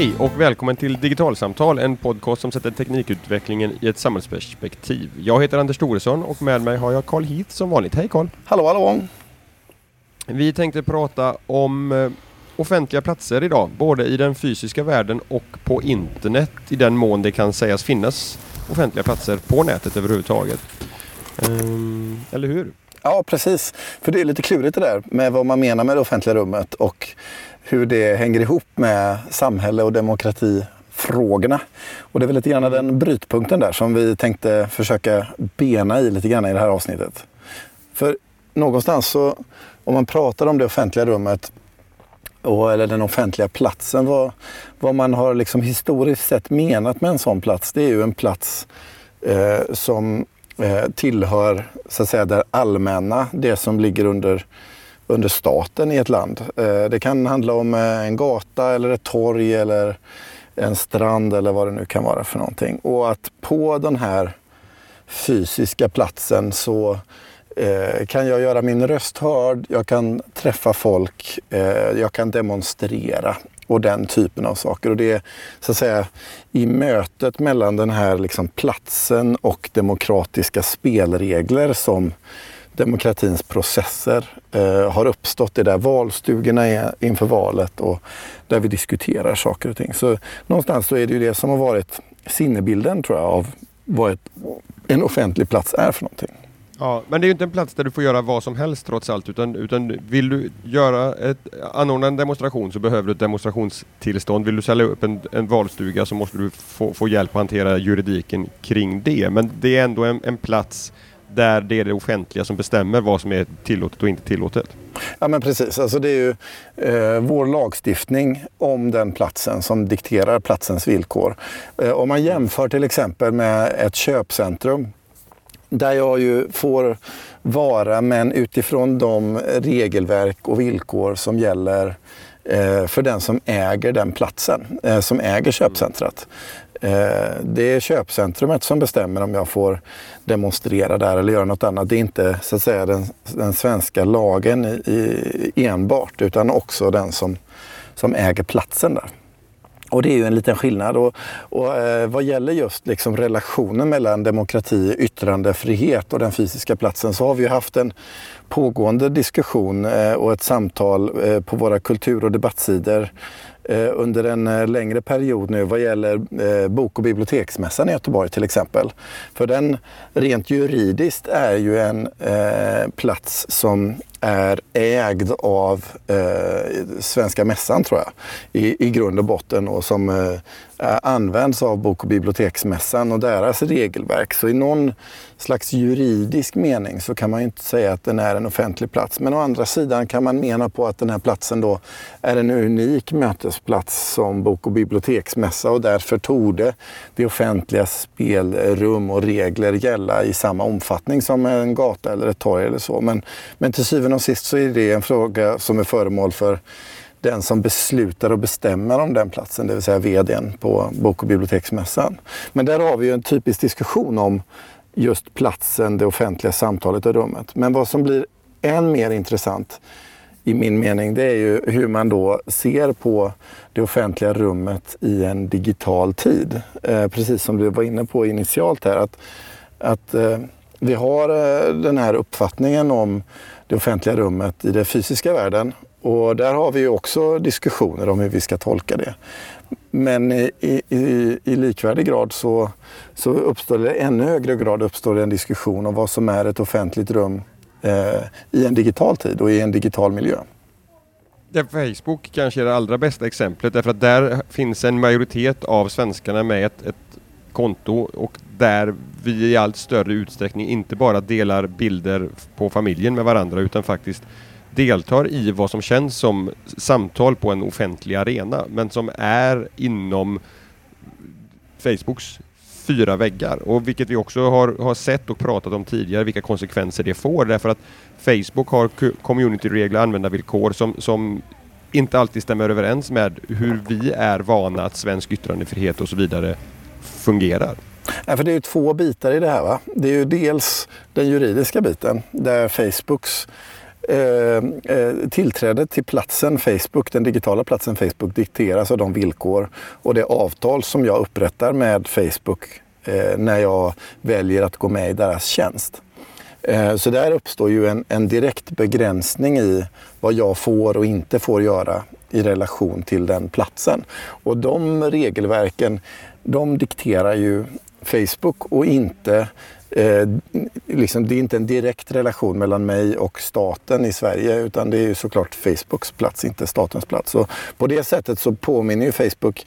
Hej och välkommen till Digitalsamtal, en podcast som sätter teknikutvecklingen i ett samhällsperspektiv. Jag heter Anders Thoresson och med mig har jag Carl Heath som vanligt. Hej Carl! Hallå hallå! Vi tänkte prata om eh, offentliga platser idag, både i den fysiska världen och på internet i den mån det kan sägas finnas offentliga platser på nätet överhuvudtaget. Ehm, eller hur? Ja, precis. För det är lite klurigt det där med vad man menar med det offentliga rummet och hur det hänger ihop med samhälle och demokratifrågorna. Och det är väl lite grann den brytpunkten där som vi tänkte försöka bena i lite grann i det här avsnittet. För någonstans så, om man pratar om det offentliga rummet och, eller den offentliga platsen, vad, vad man har liksom historiskt sett menat med en sån plats, det är ju en plats eh, som eh, tillhör så att säga det allmänna, det som ligger under under staten i ett land. Eh, det kan handla om eh, en gata eller ett torg eller en strand eller vad det nu kan vara för någonting. Och att på den här fysiska platsen så eh, kan jag göra min röst hörd, jag kan träffa folk, jag kan demonstrera och den typen av saker. Och det är så att säga i mötet mellan den här liksom platsen och demokratiska spelregler som demokratins processer eh, har uppstått i där valstugorna är inför valet och där vi diskuterar saker och ting. Så någonstans så är det ju det som har varit sinnebilden tror jag av vad ett, en offentlig plats är för någonting. Ja, men det är ju inte en plats där du får göra vad som helst trots allt utan, utan vill du göra ett, anordna en demonstration så behöver du ett demonstrationstillstånd. Vill du sälja upp en, en valstuga så måste du få, få hjälp att hantera juridiken kring det. Men det är ändå en, en plats där det är det offentliga som bestämmer vad som är tillåtet och inte tillåtet. Ja men precis, alltså det är ju eh, vår lagstiftning om den platsen som dikterar platsens villkor. Eh, om man jämför till exempel med ett köpcentrum där jag ju får vara men utifrån de regelverk och villkor som gäller eh, för den som äger den platsen, eh, som äger köpcentret. Eh, det är köpcentrumet som bestämmer om jag får demonstrera där eller göra något annat. Det är inte så att säga den, den svenska lagen i, enbart utan också den som, som äger platsen där. Och det är ju en liten skillnad. Och, och eh, vad gäller just liksom relationen mellan demokrati, yttrandefrihet och den fysiska platsen så har vi ju haft en pågående diskussion eh, och ett samtal eh, på våra kultur och debattsidor Eh, under en eh, längre period nu vad gäller eh, bok och biblioteksmässan i Göteborg till exempel. För den rent juridiskt är ju en plats som är ägd av eh, Svenska Mässan tror jag i, i grund och botten och som eh, används av Bok och biblioteksmässan och deras regelverk. Så i någon slags juridisk mening så kan man inte säga att den är en offentlig plats. Men å andra sidan kan man mena på att den här platsen då är en unik mötesplats som Bok och biblioteksmässa och därför torde det offentliga spelrum och regler gälla i samma omfattning som en gata eller ett torg eller så. Men, men till syvende syvende och sist så är det en fråga som är föremål för den som beslutar och bestämmer om den platsen, det vill säga VDn på Bok och biblioteksmässan. Men där har vi ju en typisk diskussion om just platsen, det offentliga samtalet och rummet. Men vad som blir än mer intressant i min mening, det är ju hur man då ser på det offentliga rummet i en digital tid. Eh, precis som du var inne på initialt här, att, att eh, vi har eh, den här uppfattningen om det offentliga rummet i den fysiska världen. Och där har vi också diskussioner om hur vi ska tolka det. Men i, i, i likvärdig grad så, så uppstår det i ännu högre grad uppstår det en diskussion om vad som är ett offentligt rum eh, i en digital tid och i en digital miljö. Ja, Facebook kanske är det allra bästa exemplet därför att där finns en majoritet av svenskarna med ett, ett konto och där vi i allt större utsträckning inte bara delar bilder på familjen med varandra utan faktiskt deltar i vad som känns som samtal på en offentlig arena men som är inom Facebooks fyra väggar. Och vilket vi också har, har sett och pratat om tidigare vilka konsekvenser det får. Därför att Facebook har communityregler, användarvillkor som, som inte alltid stämmer överens med hur vi är vana att svensk yttrandefrihet och så vidare fungerar. Ja, för det är ju två bitar i det här. Va? Det är ju dels den juridiska biten där Facebooks eh, eh tillträdet till platsen Facebook, den digitala platsen Facebook, dikteras av de villkor och det avtal som jag upprättar med Facebook eh, när jag väljer att gå med i deras tjänst. Eh, så där uppstår ju en, en, direkt begränsning i vad jag får och inte får göra i relation till den platsen. Och de regelverken, de dikterar ju Facebook och inte Eh, liksom, det är inte en direkt relation mellan mig och staten i Sverige utan det är ju såklart Facebooks plats, inte statens plats. Så på det sättet så påminner ju Facebook,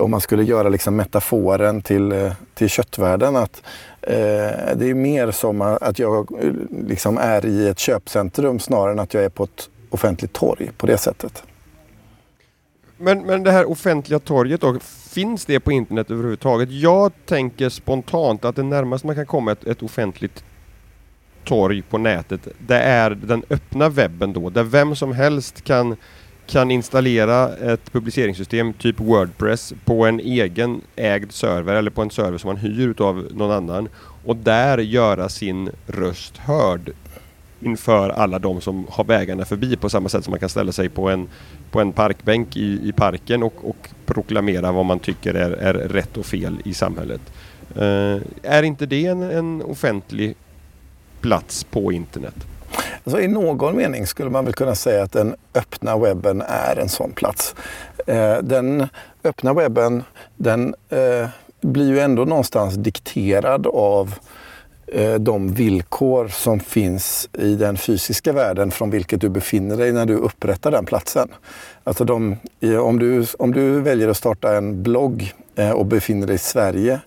om man skulle göra liksom metaforen till, eh, till köttvärlden, att eh, det är mer som att jag liksom är i ett köpcentrum snarare än att jag är på ett offentligt torg på det sättet. Men, men det här offentliga torget då, finns det på internet överhuvudtaget? Jag tänker spontant att det närmaste man kan komma ett, ett offentligt torg på nätet, det är den öppna webben då, där vem som helst kan, kan installera ett publiceringssystem, typ Wordpress, på en egen ägd server eller på en server som man hyr utav någon annan och där göra sin röst hörd inför alla de som har vägarna förbi på samma sätt som man kan ställa sig på en, på en parkbänk i, i parken och, och proklamera vad man tycker är, är rätt och fel i samhället. Uh, är inte det en, en offentlig plats på internet? Alltså, I någon mening skulle man väl kunna säga att den öppna webben är en sån plats. Eh, den öppna webben den eh, blir ju ändå någonstans dikterad av Eh, de villkor som finns i den fysiska världen från vilket du befinner dig när du upprättar den platsen. Alltså de, om, du, om du väljer att starta en blogg eh, och befinner dig i Sverige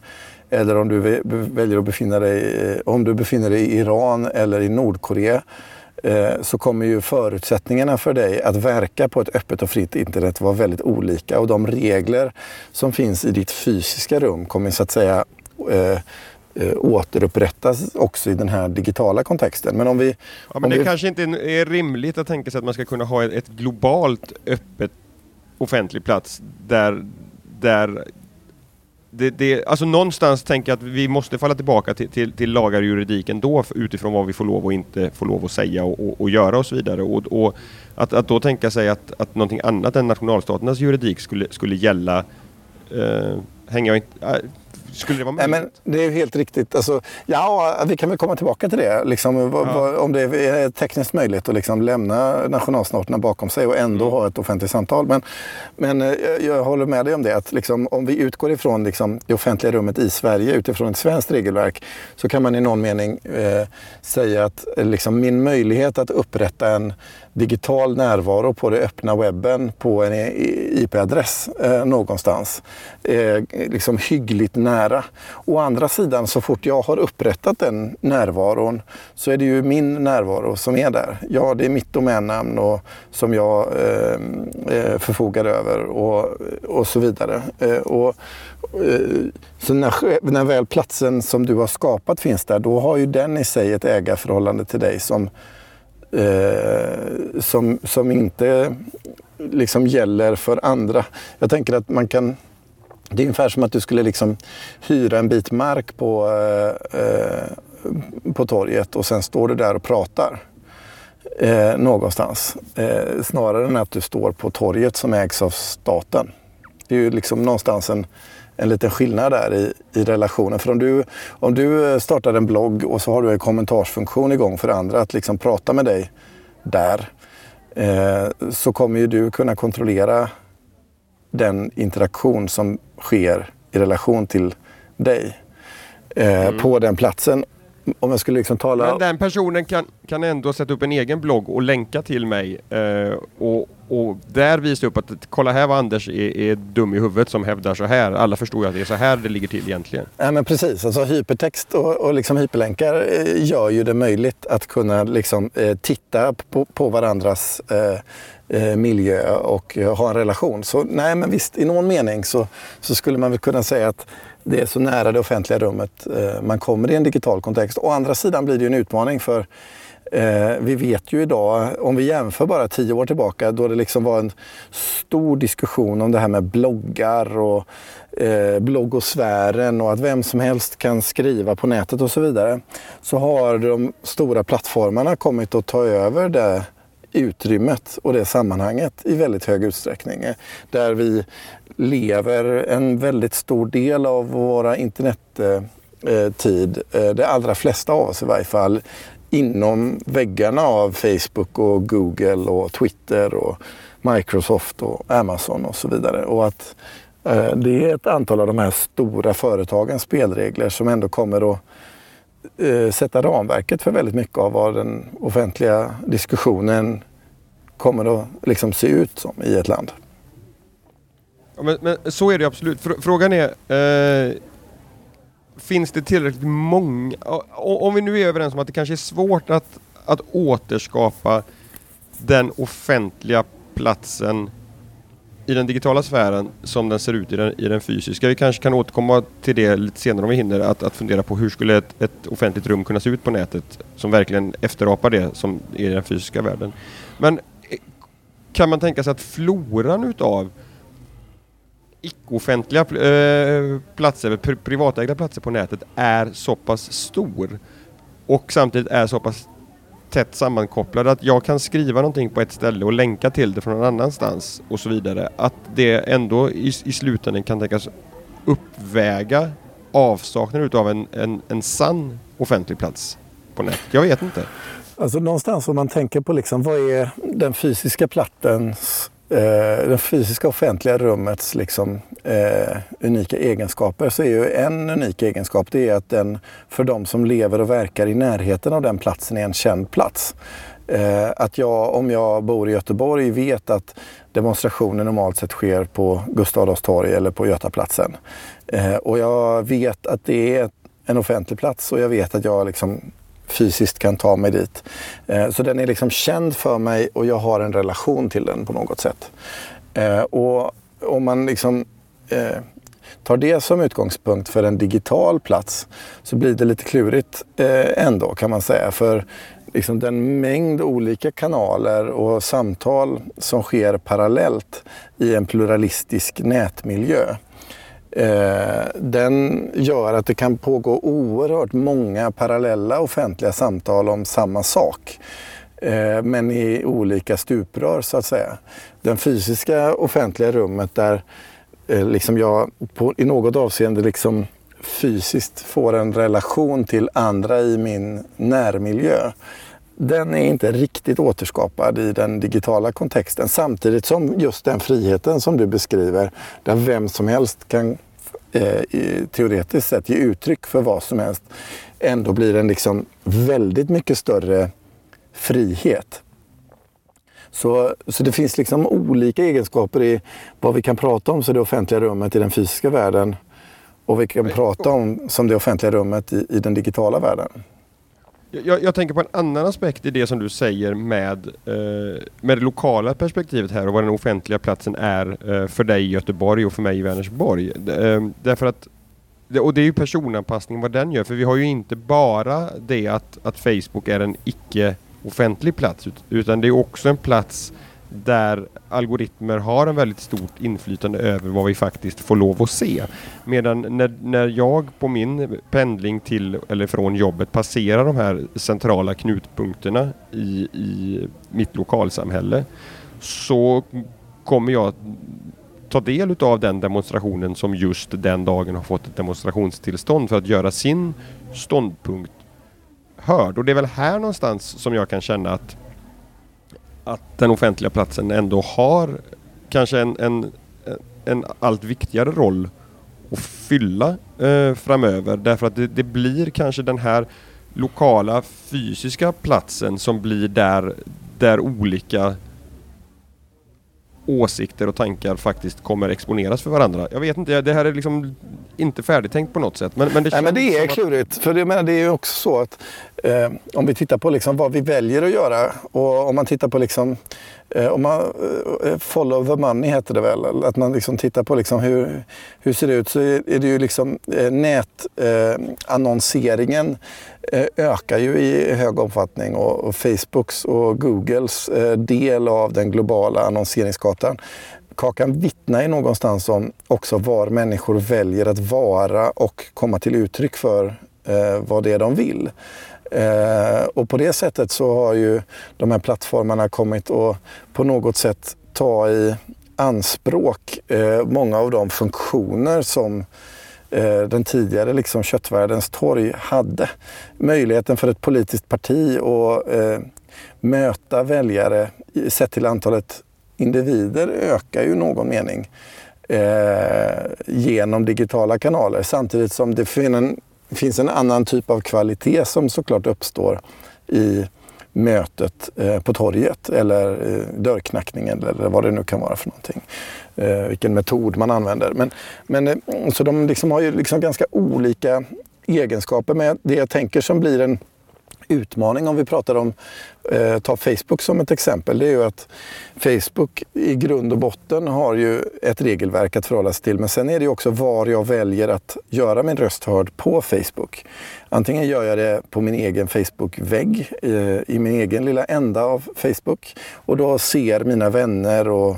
eller om du väljer att befinna dig, eh, om du befinner dig i Iran eller i Nordkorea så kommer ju förutsättningarna för dig att verka på ett öppet och fritt internet vara väldigt olika och de regler som finns i ditt fysiska rum kommer så att säga eh, återupprättas också i den här digitala kontexten. Men om vi... Ja, men det vi... kanske inte är rimligt att tänka sig att man ska kunna ha ett globalt öppet offentlig plats där, där det, det, alltså någonstans tänker jag att vi måste falla tillbaka till, till, till lagar och juridik ändå utifrån vad vi får lov och inte får lov att säga och, och, och göra och så vidare. Och, och, att, att då tänka sig att, att någonting annat än nationalstaternas juridik skulle, skulle gälla eh, hänger jag inte... Äh, skulle det vara möjligt? Nej, men det är helt riktigt. Alltså, ja, vi kan väl komma tillbaka till det. Liksom, ja. om det är tekniskt möjligt att liksom lämna nationalstaterna bakom sig och ändå mm. ha ett offentligt samtal. Men, men eh, jag håller med dig om det. Att liksom, om vi utgår ifrån liksom, det offentliga rummet i Sverige utifrån ett svenskt regelverk så kan man i någon mening eh, säga att liksom, min möjlighet att upprätta en digital närvaro på det öppna webben på en IP-adress eh, någonstans. Eh, liksom hyggligt nära. Å andra sidan, så fort jag har upprättat den närvaron så är det ju min närvaro som är där. Ja, det är mitt domännamn och, som jag eh, eh, förfogar över och, och så vidare. Eh, och, eh, så när, när väl platsen som du har skapat finns där, då har ju den i sig ett ägarförhållande till dig som eh, som, som inte liksom gäller för andra. Jag tänker att man kan det är ungefär som att du skulle liksom hyra en bit mark på, eh, eh, på torget och sen står du där och pratar eh, någonstans. Eh, snarare än att du står på torget som ägs av staten. Det är ju liksom någonstans en, en liten skillnad där i, i relationen. För om du, om du eh, startar en blogg och så har du en kommentarsfunktion igång för andra att liksom prata med dig där eh, så kommer ju du kunna kontrollera den interaktion som sker i relation till dig eh, mm. på den platsen om jag skulle liksom tala... Men den personen kan, kan ändå sätta upp en egen blogg och länka till mig eh, och, och där visa upp att kolla här vad Anders är, är, dum i huvudet som hävdar så här. Alla förstår ju att det är så här det ligger till egentligen. Ja men precis, alltså hypertext och, och liksom hyperlänkar eh, gör ju det möjligt att kunna liksom, eh, titta på, på varandras eh, eh miljö och eh, ha en relation. Så nej men visst, i någon mening så, så skulle man väl kunna säga att det är så nära det offentliga rummet eh, man kommer i en digital kontext. Å andra sidan blir det ju en utmaning för eh, vi vet ju idag, om vi jämför bara tio år tillbaka, då det liksom var en stor diskussion om det här med bloggar och eh, bloggosfären och att vem som helst kan skriva på nätet och så vidare. Så har de stora plattformarna kommit att ta över det utrymmet och det sammanhanget i väldigt hög utsträckning. Eh, där vi lever en väldigt stor del av våra internettid, eh, eh, de allra flesta av oss i varje fall, inom väggarna av Facebook och Google och Twitter och Microsoft och Amazon och så vidare. Och att det är ett antal av de här stora företagens spelregler som ändå kommer att eh, sätta ramverket för väldigt mycket av vad den offentliga diskussionen kommer att liksom se ut som i ett land. Ja, men, men, så är det absolut. Frågan är, eh, finns det tillräckligt många... Om vi nu är överens om att det kanske är svårt att, att återskapa den offentliga platsen i den digitala sfären som den ser ut i den, i den fysiska. Vi kanske kan återkomma till det lite senare om vi hinner, att, att fundera på hur skulle ett, ett offentligt rum kunna se ut på nätet som verkligen efterapar det som är i den fysiska världen. Men eh, kan man tänka sig att floran utav icke-offentliga äh, platser, pr privatägda platser på nätet är så pass stor och samtidigt är så pass tätt sammankopplade, att jag kan skriva någonting på ett ställe och länka till det från någon annanstans och så vidare. Att det ändå i, i slutändan kan tänkas uppväga avsaknaden utav en, en, en sann offentlig plats på nätet. Jag vet inte. Alltså någonstans om man tänker på liksom, vad är den fysiska plattens eh, det fysiska offentliga rummets liksom, eh, unika egenskaper så är ju en unik egenskap det är att den för de som lever och verkar i närheten av den platsen är en känd plats. Eh, att jag, om jag bor i Göteborg, vet att demonstrationer normalt sett sker på Gustav Adolfs torg eller på Götaplatsen. Eh, och jag vet att det är en offentlig plats och jag vet att jag liksom fysiskt kan ta mig dit. Eh, så den är liksom känd för mig och jag har en relation till den på något sätt. Eh, och om man liksom eh, tar det som utgångspunkt för en digital plats så blir det lite klurigt ändå kan man säga. För liksom den mängd olika kanaler och samtal som sker parallellt i en pluralistisk nätmiljö Eh, den gör att det kan pågå oerhört många parallella offentliga samtal om samma sak. Eh, men i olika stuprör så att säga. Den fysiska offentliga rummet där eh, liksom jag på, i något avseende liksom fysiskt får en relation till andra i min närmiljö den är inte riktigt återskapad i den digitala kontexten. Samtidigt som just den friheten som du beskriver, där vem som helst kan eh, teoretiskt sett ge uttryck för vad som helst, ändå blir en liksom väldigt mycket större frihet. Så, så det finns liksom olika egenskaper i vad vi kan prata om som det offentliga rummet i den fysiska världen och vi kan prata om som det offentliga rummet i, i den digitala världen. Jag, jag, tänker på en annan aspekt i det som du säger med, eh, med det lokala perspektivet här och vad den offentliga platsen är eh, för dig i Göteborg och för mig i Vänersborg. Eh, därför att, och det är ju personanpassning vad den gör, för vi har ju inte bara det att, att Facebook är en icke offentlig plats, utan det är också en plats där algoritmer har en väldigt stort inflytande över vad vi faktiskt får lov att se. Medan när, när jag på min pendling till eller från jobbet passerar de här centrala knutpunkterna i, i mitt lokalsamhälle så kommer jag ta del av den demonstrationen som just den dagen har fått ett demonstrationstillstånd för att göra sin ståndpunkt hörd. Och det är väl här någonstans som jag kan känna att att den offentliga platsen ändå har kanske en, en, en allt viktigare roll att fylla eh, framöver. Därför att det, det, blir kanske den här lokala fysiska platsen som blir där, där olika åsikter och tankar faktiskt kommer exponeras för varandra. Jag vet inte, det här är liksom inte färdigtänkt på något sätt. Men, men det, Nej, men det är klurigt. För det, menar, det är ju också så att eh, om vi tittar på liksom vad vi väljer att göra och om man tittar på liksom Eh, om man, eh, eh follow the money heter det väl. Att man liksom tittar på liksom hur, hur ser det ut. Så är det ju liksom eh, nätannonseringen eh, ökar ju i hög omfattning och, och Facebooks och Googles del av den globala annonseringskartan. kakan vittnar ju någonstans om också var människor väljer att vara och komma till uttryck för eh, vad det är de vill. Eh, och på det sättet så har ju de här plattformarna kommit att på något sätt ta i anspråk eh, många av de funktioner som eh, den tidigare liksom köttvärldens torg hade. Möjligheten för ett politiskt parti att eh, möta väljare sett till antalet individer ökar ju i någon mening eh, genom digitala kanaler samtidigt som det finns en det finns en annan typ av kvalitet som såklart uppstår i mötet eh, på torget eller eh, dörrknackningen eller vad det nu kan vara för någonting. Eh, vilken metod man använder. Men, men, eh, så de liksom har ju liksom ganska olika egenskaper. Men det jag tänker som blir en utmaning om vi pratar om, eh, ta Facebook som ett exempel, det är ju att Facebook i grund och botten har ju ett regelverk att förhålla sig till. Men sen är det ju också var jag väljer att göra min röst hörd på Facebook. Antingen gör jag det på min egen Facebook-vägg eh, i min egen lilla ända av Facebook och då ser mina vänner och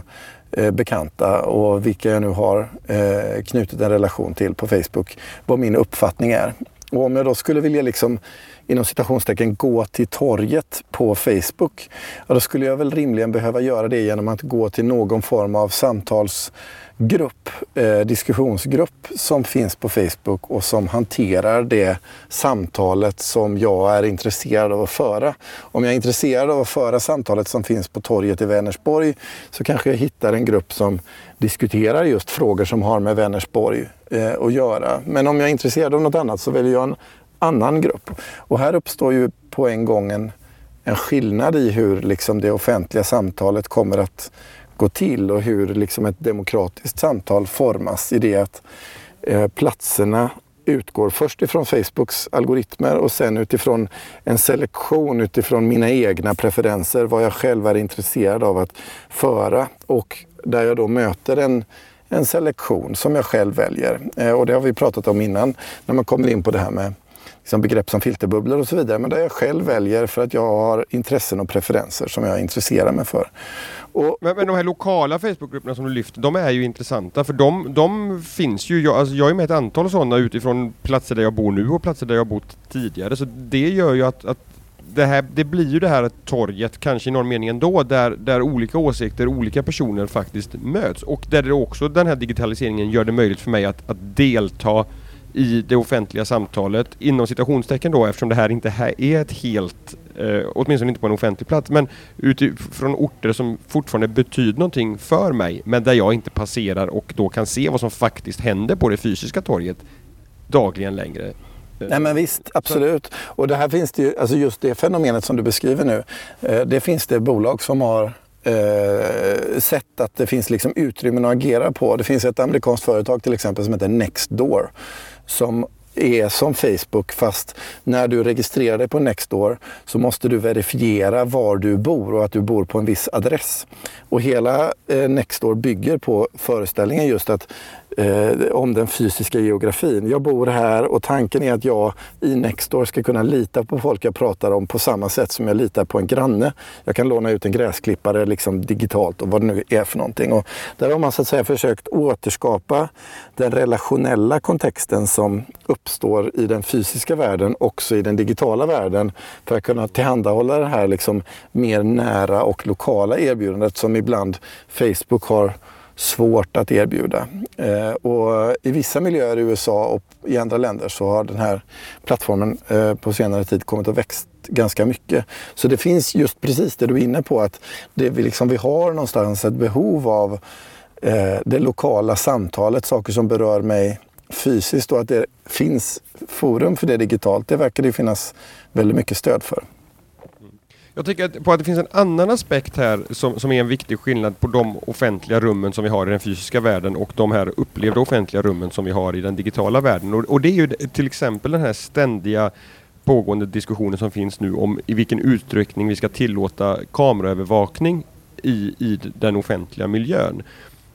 eh, bekanta och vilka jag nu har eh, knutit en relation till på Facebook vad min uppfattning är. Och om jag då skulle vilja liksom inom citationstecken gå till torget på Facebook, ja, då skulle jag väl rimligen behöva göra det genom att gå till någon form av samtals grupp, eh, diskussionsgrupp som finns på Facebook och som hanterar det samtalet som jag är intresserad av att föra. Om jag är intresserad av att föra samtalet som finns på torget i Vänersborg så kanske jag hittar en grupp som diskuterar just frågor som har med Vänersborg eh, att göra. Men om jag är intresserad av något annat så väljer jag en annan grupp. Och här uppstår ju på en gång en, en skillnad i hur liksom det offentliga samtalet kommer att gå till och hur liksom ett demokratiskt samtal formas i det att eh, platserna utgår först ifrån Facebooks algoritmer och sen utifrån en selektion utifrån mina egna preferenser, vad jag själv är intresserad av att föra och där jag då möter en, en selektion som jag själv väljer. Eh, och det har vi pratat om innan när man kommer in på det här med liksom begrepp som filterbubblor och så vidare. Men där jag själv väljer för att jag har intressen och preferenser som jag intresserar mig för. Och, men, men de här lokala Facebookgrupperna som du lyfter, de är ju intressanta för de, de finns ju, jag, alltså jag är med ett antal sådana utifrån platser där jag bor nu och platser där jag bott tidigare. Så det gör ju att, att det, här, det blir ju det här torget, kanske i någon mening ändå, där, där olika åsikter, olika personer faktiskt möts. Och där det också den här digitaliseringen gör det möjligt för mig att, att delta i det offentliga samtalet inom citationstecken då eftersom det här inte här är ett helt, eh, åtminstone inte på en offentlig plats, men utifrån orter som fortfarande betyder någonting för mig men där jag inte passerar och då kan se vad som faktiskt händer på det fysiska torget dagligen längre. Nej men visst, absolut. Och det här finns det ju, alltså just det fenomenet som du beskriver nu, eh, det finns det bolag som har eh, sett att det finns liksom utrymmen att agera på. Det finns ett amerikanskt företag till exempel som heter Nextdoor som är som Facebook fast när du registrerar dig på Nextdoor så måste du verifiera var du bor och att du bor på en viss adress. Och hela eh, Nextdoor bygger på föreställningen just att eh, om den fysiska geografin. Jag bor här och tanken är att jag i Nextdoor ska kunna lita på folk jag pratar om på samma sätt som jag litar på en granne. Jag kan låna ut en gräsklippare liksom digitalt och vad det nu är för någonting. Och där har man så att säga försökt återskapa den relationella kontexten som uppstår i den fysiska världen också i den digitala världen för att kunna tillhandahålla det här liksom mer nära och lokala erbjudandet som ibland Facebook har svårt att erbjuda. Eh, och I vissa miljöer i USA och i andra länder så har den här plattformen eh, på senare tid kommit att växa ganska mycket. Så det finns just precis det du är inne på att det vi, liksom, vi har någonstans ett behov av eh, det lokala samtalet, saker som berör mig fysiskt och att det finns forum för det digitalt. Det verkar det finnas väldigt mycket stöd för. Jag tycker att, på att det finns en annan aspekt här som, som är en viktig skillnad på de offentliga rummen som vi har i den fysiska världen och de här upplevda offentliga rummen som vi har i den digitala världen. Och, och det är ju till exempel den här ständiga pågående diskussionen som finns nu om i vilken utsträckning vi ska tillåta kameraövervakning i, i den offentliga miljön.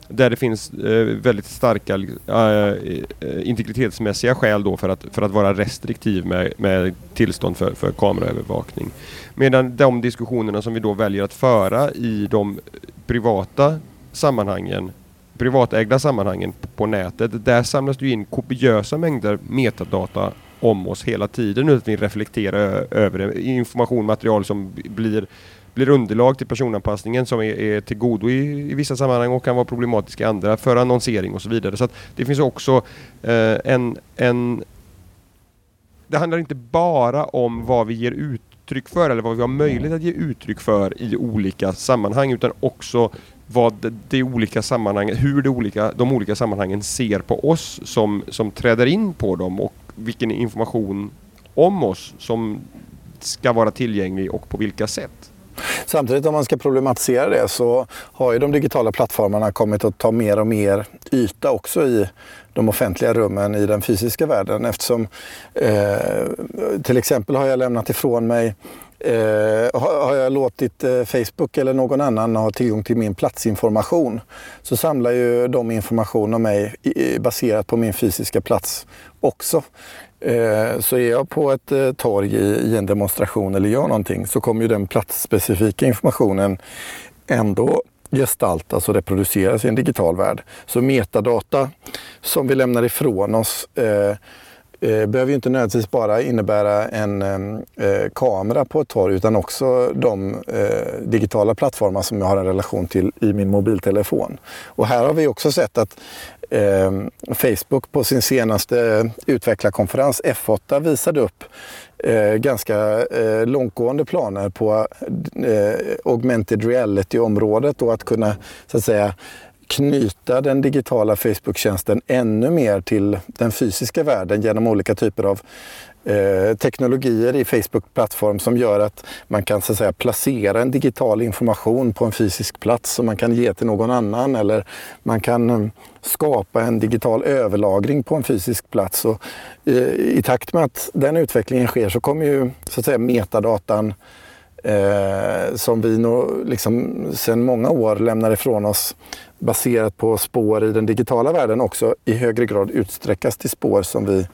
Där det finns eh, väldigt starka eh, eh, integritetsmässiga skäl då för att, för att vara restriktiv med, med tillstånd för, för kameraövervakning. Medan de diskussionerna som vi då väljer att föra i de privata sammanhangen privatägda sammanhangen på nätet, där samlas det in kopiösa mängder metadata om oss hela tiden utan att vi reflekterar över det. Information, material som blir blir underlag till personanpassningen som är, är till godo i, i, vissa sammanhang och kan vara problematisk i andra för annonsering och så vidare. Så det finns också eh, en, en... Det handlar inte bara om vad vi ger uttryck för eller vad vi har möjlighet att ge uttryck för i olika sammanhang utan också vad de olika sammanhangen, hur de olika, de olika sammanhangen ser på oss som, som träder in på dem och vilken information om oss som ska vara tillgänglig och på vilka sätt. Samtidigt om man ska problematisera det så har ju de digitala plattformarna kommit att ta mer och mer yta också i de offentliga rummen i den fysiska världen eftersom eh, till exempel har jag lämnat ifrån mig Eh, har jag låtit eh, Facebook eller någon annan ha tillgång till min platsinformation så samlar ju de information om mig i, baserat på min fysiska plats också. Eh, så är jag på ett eh, torg i, i en demonstration eller gör någonting så kommer ju den platsspecifika informationen ändå gestaltas alltså och reproduceras i en digital värld. Så metadata som vi lämnar ifrån oss eh, eh, behöver ju inte nödvändigtvis bara innebära en eh, eh, kamera på ett torg utan också de eh, digitala plattformar som jag har en relation till i min mobiltelefon. Och här har vi också sett att eh, Facebook på sin senaste utvecklarkonferens F8 visade upp eh, ganska eh, långtgående planer på eh, augmented reality-området och att kunna så att säga knyta den digitala Facebook-tjänsten ännu mer till den fysiska världen genom olika typer av eh, teknologier i Facebook-plattform som gör att man kan så att säga, placera en digital information på en fysisk plats som man kan ge till någon annan eller man kan eh, skapa en digital överlagring på en fysisk plats. Och, eh, I takt med att den utvecklingen sker så kommer ju så att säga, metadatan eh, som vi nog liksom sedan många år lämnar ifrån oss baserat på spår i den digitala världen också i högre grad utsträckas till spår som vi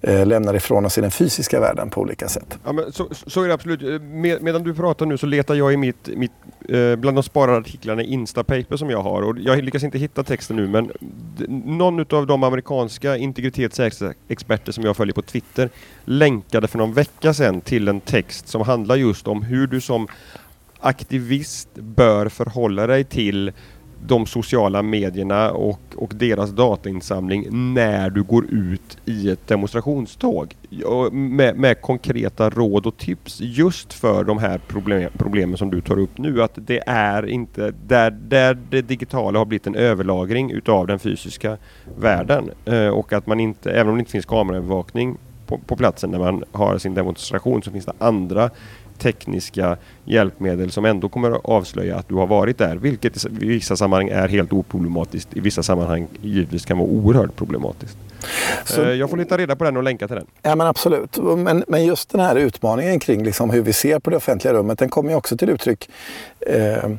Eh, lämnar ifrån oss i den fysiska världen på olika sätt. Ja, men så, så är det absolut. Eh, Med, medan du pratar nu så letar jag i mitt, mitt eh, bland de sparade artiklarna i Instapaper som jag har och jag lyckas inte hitta texten nu men någon av de amerikanska integritetsexperter som jag följer på Twitter länkade för någon vecka sedan till en text som handlar just om hur du som aktivist bör förhålla dig till de sociala medierna och, och deras datainsamling när du går ut i ett demonstrationståg. Med, med konkreta råd och tips just för de här problem, problemen som du tar upp nu. Att det är inte där, där det digitala har blivit en överlagring utav den fysiska världen. Eh, och att man inte, även om det inte finns kameraövervakning på, på platsen när man har sin demonstration så finns det andra tekniska hjälpmedel som ändå kommer att avslöja att du har varit där. Vilket i vissa sammanhang är helt oproblematiskt. I vissa sammanhang givetvis kan vara oerhört problematiskt. Så, eh, jag får leta reda på den och länka till den. Ja men absolut. Men, men just den här utmaningen kring liksom hur vi ser på det offentliga rummet den kommer ju också till uttryck eh,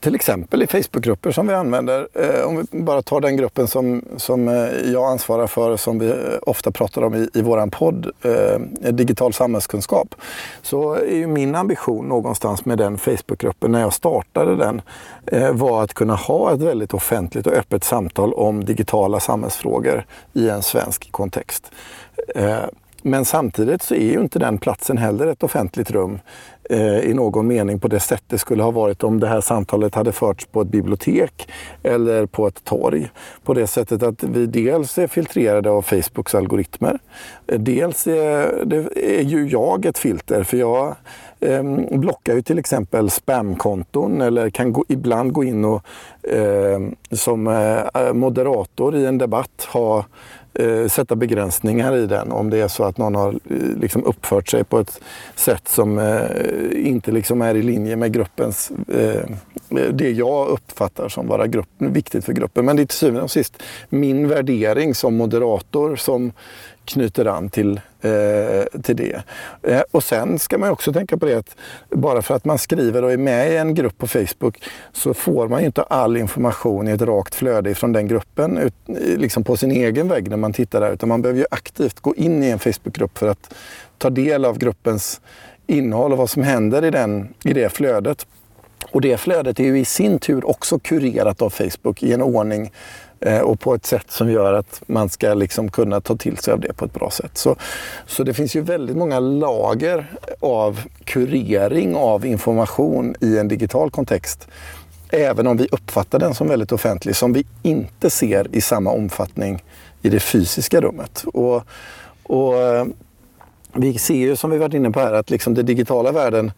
till exempel i Facebookgrupper som vi använder. Eh, om vi bara tar den gruppen som, som eh, jag ansvarar för som vi ofta pratar om i, i våran podd, eh, Digital samhällskunskap. Så är ju min ambition någonstans med den Facebookgruppen när jag startade den eh, var att kunna ha ett väldigt offentligt och öppet samtal om digitala samhällsfrågor i en svensk kontext. Eh, men samtidigt så är ju inte den platsen heller ett offentligt rum eh, i någon mening på det sätt det skulle ha varit om det här samtalet hade förts på ett bibliotek eller på ett torg. På det sättet att vi dels är filtrerade av Facebooks algoritmer. Eh, dels är, det är ju jag ett filter för jag eh, blockar ju till exempel spamkonton eller kan gå, ibland gå in och ehm, eh, som eh, moderator i en debatt ha eh, sätta begränsningar i den om det är så att någon har eh, liksom uppfört sig på ett sätt som eh, inte liksom är i linje med gruppens, eh, eh, det jag uppfattar som vara grupp, viktigt för gruppen. Men det är till syvende och sist min värdering som moderator som knyter an till, eh, till det. Eh, och sen ska man också tänka på det att bara för att man skriver och är med i en grupp på Facebook så får man ju inte all information i ett rakt flöde från den gruppen ut, liksom på sin egen vägg när man tittar där. Utan man behöver ju aktivt gå in i en Facebookgrupp för att ta del av gruppens innehåll och vad som händer i, den, i det flödet. Och det flödet är ju i sin tur också kurerat av Facebook i en ordning Eh, och på ett sätt som gör att man ska liksom kunna ta till sig av det på ett bra sätt. Så, så det finns ju väldigt många lager av kurering av information i en digital kontext. Även om vi uppfattar den som väldigt offentlig, som vi inte ser i samma omfattning i det fysiska rummet. Och, och eh, vi ser ju som vi varit inne på här att liksom den digitala världen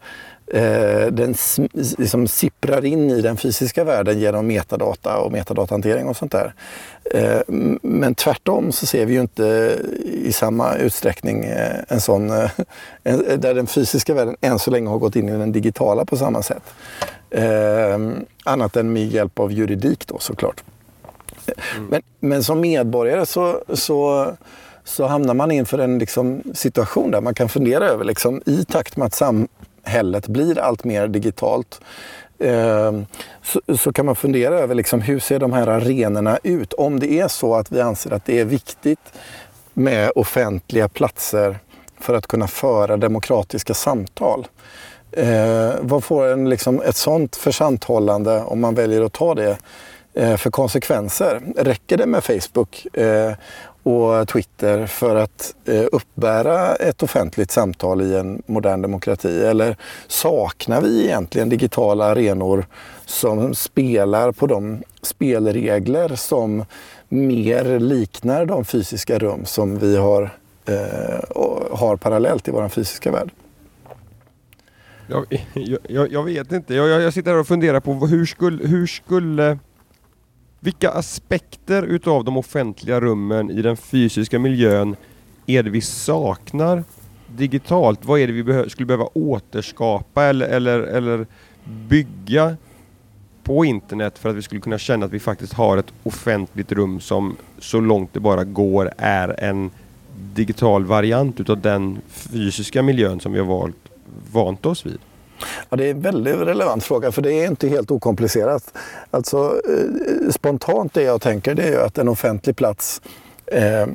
eh, den liksom sipprar in i den fysiska världen genom metadata och metadatahantering och sånt där. Eh, men tvärtom så ser vi ju inte i samma utsträckning eh, en sån eh, där den fysiska världen än så länge har gått in i den digitala på samma sätt. Eh, annat än med hjälp av juridik då såklart. Mm. Men, men som medborgare så, så så hamnar man inför en liksom, situation där man kan fundera över, liksom, i takt med att samhället blir allt mer digitalt, eh, så, så, kan man fundera över liksom, hur ser de här arenorna ut? Om det är så att vi anser att det är viktigt med offentliga platser för att kunna föra demokratiska samtal. Eh, vad får en, liksom, ett sånt försanthållande, om man väljer att ta det, Eh, för konsekvenser? Räcker det med Facebook? Eh, och Twitter för att eh, uppbära ett offentligt samtal i en modern demokrati? Eller saknar vi egentligen digitala arenor som spelar på de spelregler som mer liknar de fysiska rum som vi har, har parallellt i vår fysiska värld? Jag, jag, jag vet inte. Jag, jag, sitter här och funderar på hur skulle, hur skulle vilka aspekter utav de offentliga rummen i den fysiska miljön är det vi saknar digitalt? Vad är det vi behö skulle behöva återskapa eller, eller, eller bygga på internet för att vi skulle kunna känna att vi faktiskt har ett offentligt rum som så långt det bara går är en digital variant utav den fysiska miljön som vi har valt, vant oss vid? Ja, det är en väldigt relevant fråga för det är inte helt okomplicerat. Alltså, eh, spontant det jag tänker det är att en offentlig plats eh,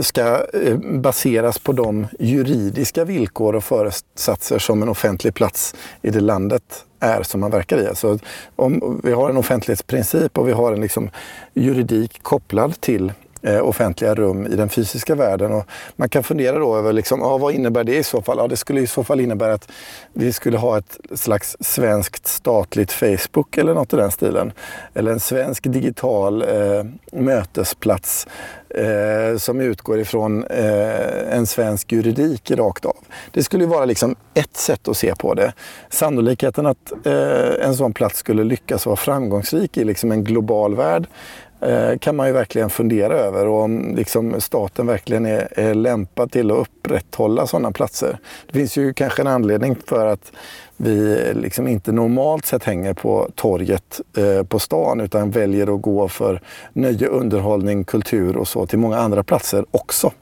ska eh, baseras på de juridiska villkor och föresatser som en offentlig plats i det landet är som man verkar i. Alltså, om vi har en offentlighetsprincip och vi har en liksom juridik kopplad till eh, offentliga rum i den fysiska världen. Och man kan fundera då över liksom, ja, vad innebär det i så fall? Ja, det skulle i så fall innebära att vi skulle ha ett slags svenskt statligt Facebook eller något i den stilen. Eller en svensk digital eh, mötesplats eh, som utgår ifrån eh, en svensk juridik rakt av. Det skulle vara liksom ett sätt att se på det. Sannolikheten att eh, en sån plats skulle lyckas vara framgångsrik i liksom en global värld Eh, kan man ju verkligen fundera över och om liksom staten verkligen är, är lämpad till att upprätthålla sådana platser. Det finns ju kanske en anledning för att vi liksom inte normalt sett hänger på torget eh, på stan utan väljer att gå för nöje, underhållning, kultur och så till många andra platser också.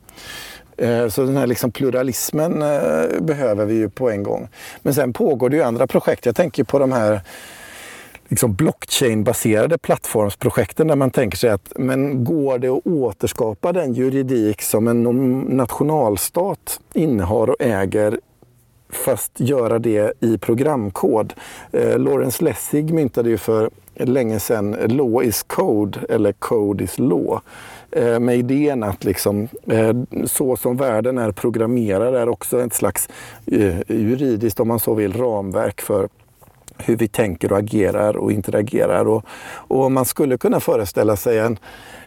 Eh, så den här liksom pluralismen eh, behöver vi ju på en gång. Men sen pågår det ju andra projekt. Jag tänker på de här liksom blockchain-baserade plattformsprojekten där man tänker sig att men går det att återskapa den juridik som en nationalstat innehar och äger fast göra det i programkod. Eh, Lawrence Lessig myntade ju för länge sedan Law is code eller Code is law. Eh, med idén att liksom, eh, så som världen är programmerad är också ett slags eh, juridiskt, om man så vill, ramverk för hur vi tänker och agerar och interagerar. Och, och man skulle kunna föreställa sig en,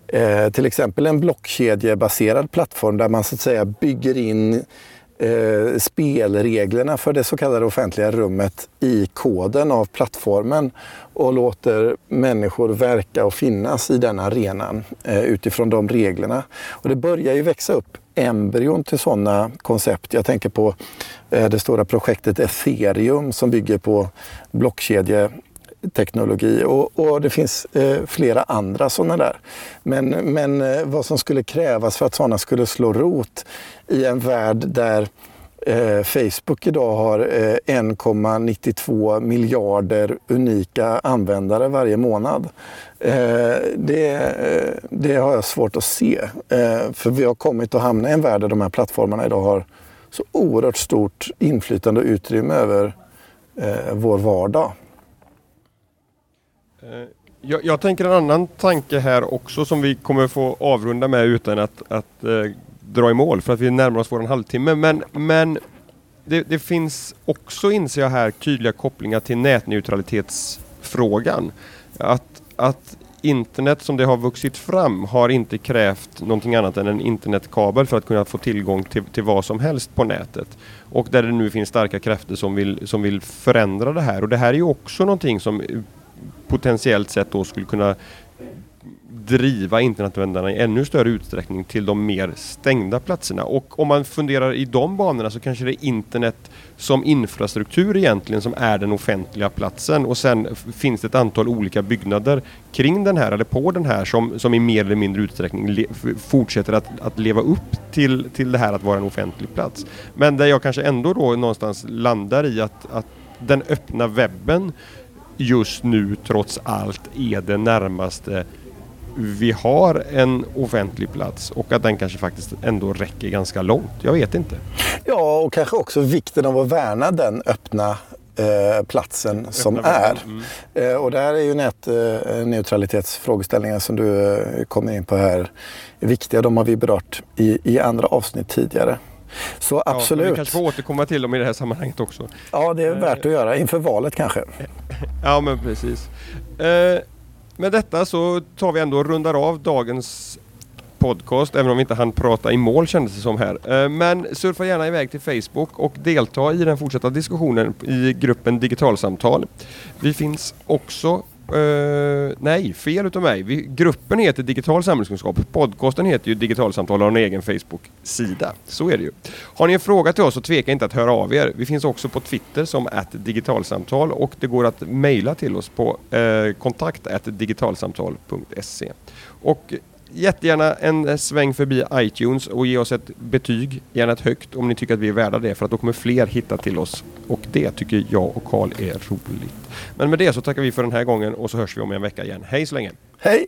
eh, till exempel en blockkedjebaserad plattform där man så att säga bygger in eh, spelreglerna för det så kallade offentliga rummet i koden av plattformen och låter människor verka och finnas i den arenan eh, utifrån de reglerna. Och det börjar ju växa upp embryon till sådana koncept. Jag tänker på eh, det stora projektet Ethereum som bygger på blockkedjeteknologi och, och det finns eh, flera andra sådana där. Men, men eh, vad som skulle krävas för att sådana skulle slå rot i en värld där Eh, Facebook idag har eh, 1,92 miljarder unika användare varje månad. Eh, det, eh, det, har jag svårt att se. Eh, för vi har kommit att hamna i en värld där de här plattformarna idag har så oerhört stort inflytande och utrymme över eh, vår vardag. Eh, jag, jag, tänker en annan tanke här också som vi kommer få avrunda med utan att, att eh, dra i mål för att vi närmar oss vår halvtimme. Men, men det, det, finns också, inser jag här, tydliga kopplingar till nätneutralitetsfrågan. Att, att internet som det har vuxit fram har inte krävt någonting annat än en internetkabel för att kunna få tillgång till, till vad som helst på nätet. Och där det nu finns starka krafter som vill, som vill förändra det här. Och det här är ju också någonting som potentiellt sett då skulle kunna driva internetanvändarna i ännu större utsträckning till de mer stängda platserna. Och om man funderar i de banorna så kanske det är internet som infrastruktur egentligen som är den offentliga platsen och sen finns det ett antal olika byggnader kring den här eller på den här som, som i mer eller mindre utsträckning fortsätter att, att leva upp till, till det här att vara en offentlig plats. Men där jag kanske ändå då någonstans landar i att, att den öppna webben just nu trots allt är det närmaste vi har en offentlig plats och att den kanske faktiskt ändå räcker ganska långt. Jag vet inte. Ja, och kanske också vikten av att värna den öppna eh, platsen öppna som är. Mm. Eh, och där är ju nätneutralitetsfrågeställningar eh, som du eh, kommer in på här viktiga. De har vi berört i, i andra avsnitt tidigare. Så absolut. Ja, vi kanske får återkomma till dem i det här sammanhanget också. Ja, det är värt att göra inför valet kanske. Ja, men precis. Med detta så tar vi ändå och rundar av dagens podcast, även om vi inte hann prata i mål kändes det som här. Eh, men surfa gärna iväg till Facebook och delta i den fortsatta diskussionen i gruppen Digitalsamtal. Vi finns också Uh, nej, fel utav mig. Vi, gruppen heter Digital samhällskunskap. Podcasten heter ju Digitalsamtal och har en egen Facebook-sida. Så är det ju. Har ni en fråga till oss så tveka inte att höra av er. Vi finns också på Twitter som att digitalsamtal och det går att mejla till oss på uh, kontakt digitalsamtal.se. Och jättegärna en eh, sväng förbi iTunes och ge oss ett betyg, gärna ett högt om ni tycker att vi är värda det för att då kommer fler hitta till oss och det tycker jag och Karl är roligt. Men med det så tackar vi för den här gången och så hörs vi om en vecka igen. Hej så länge! Hej!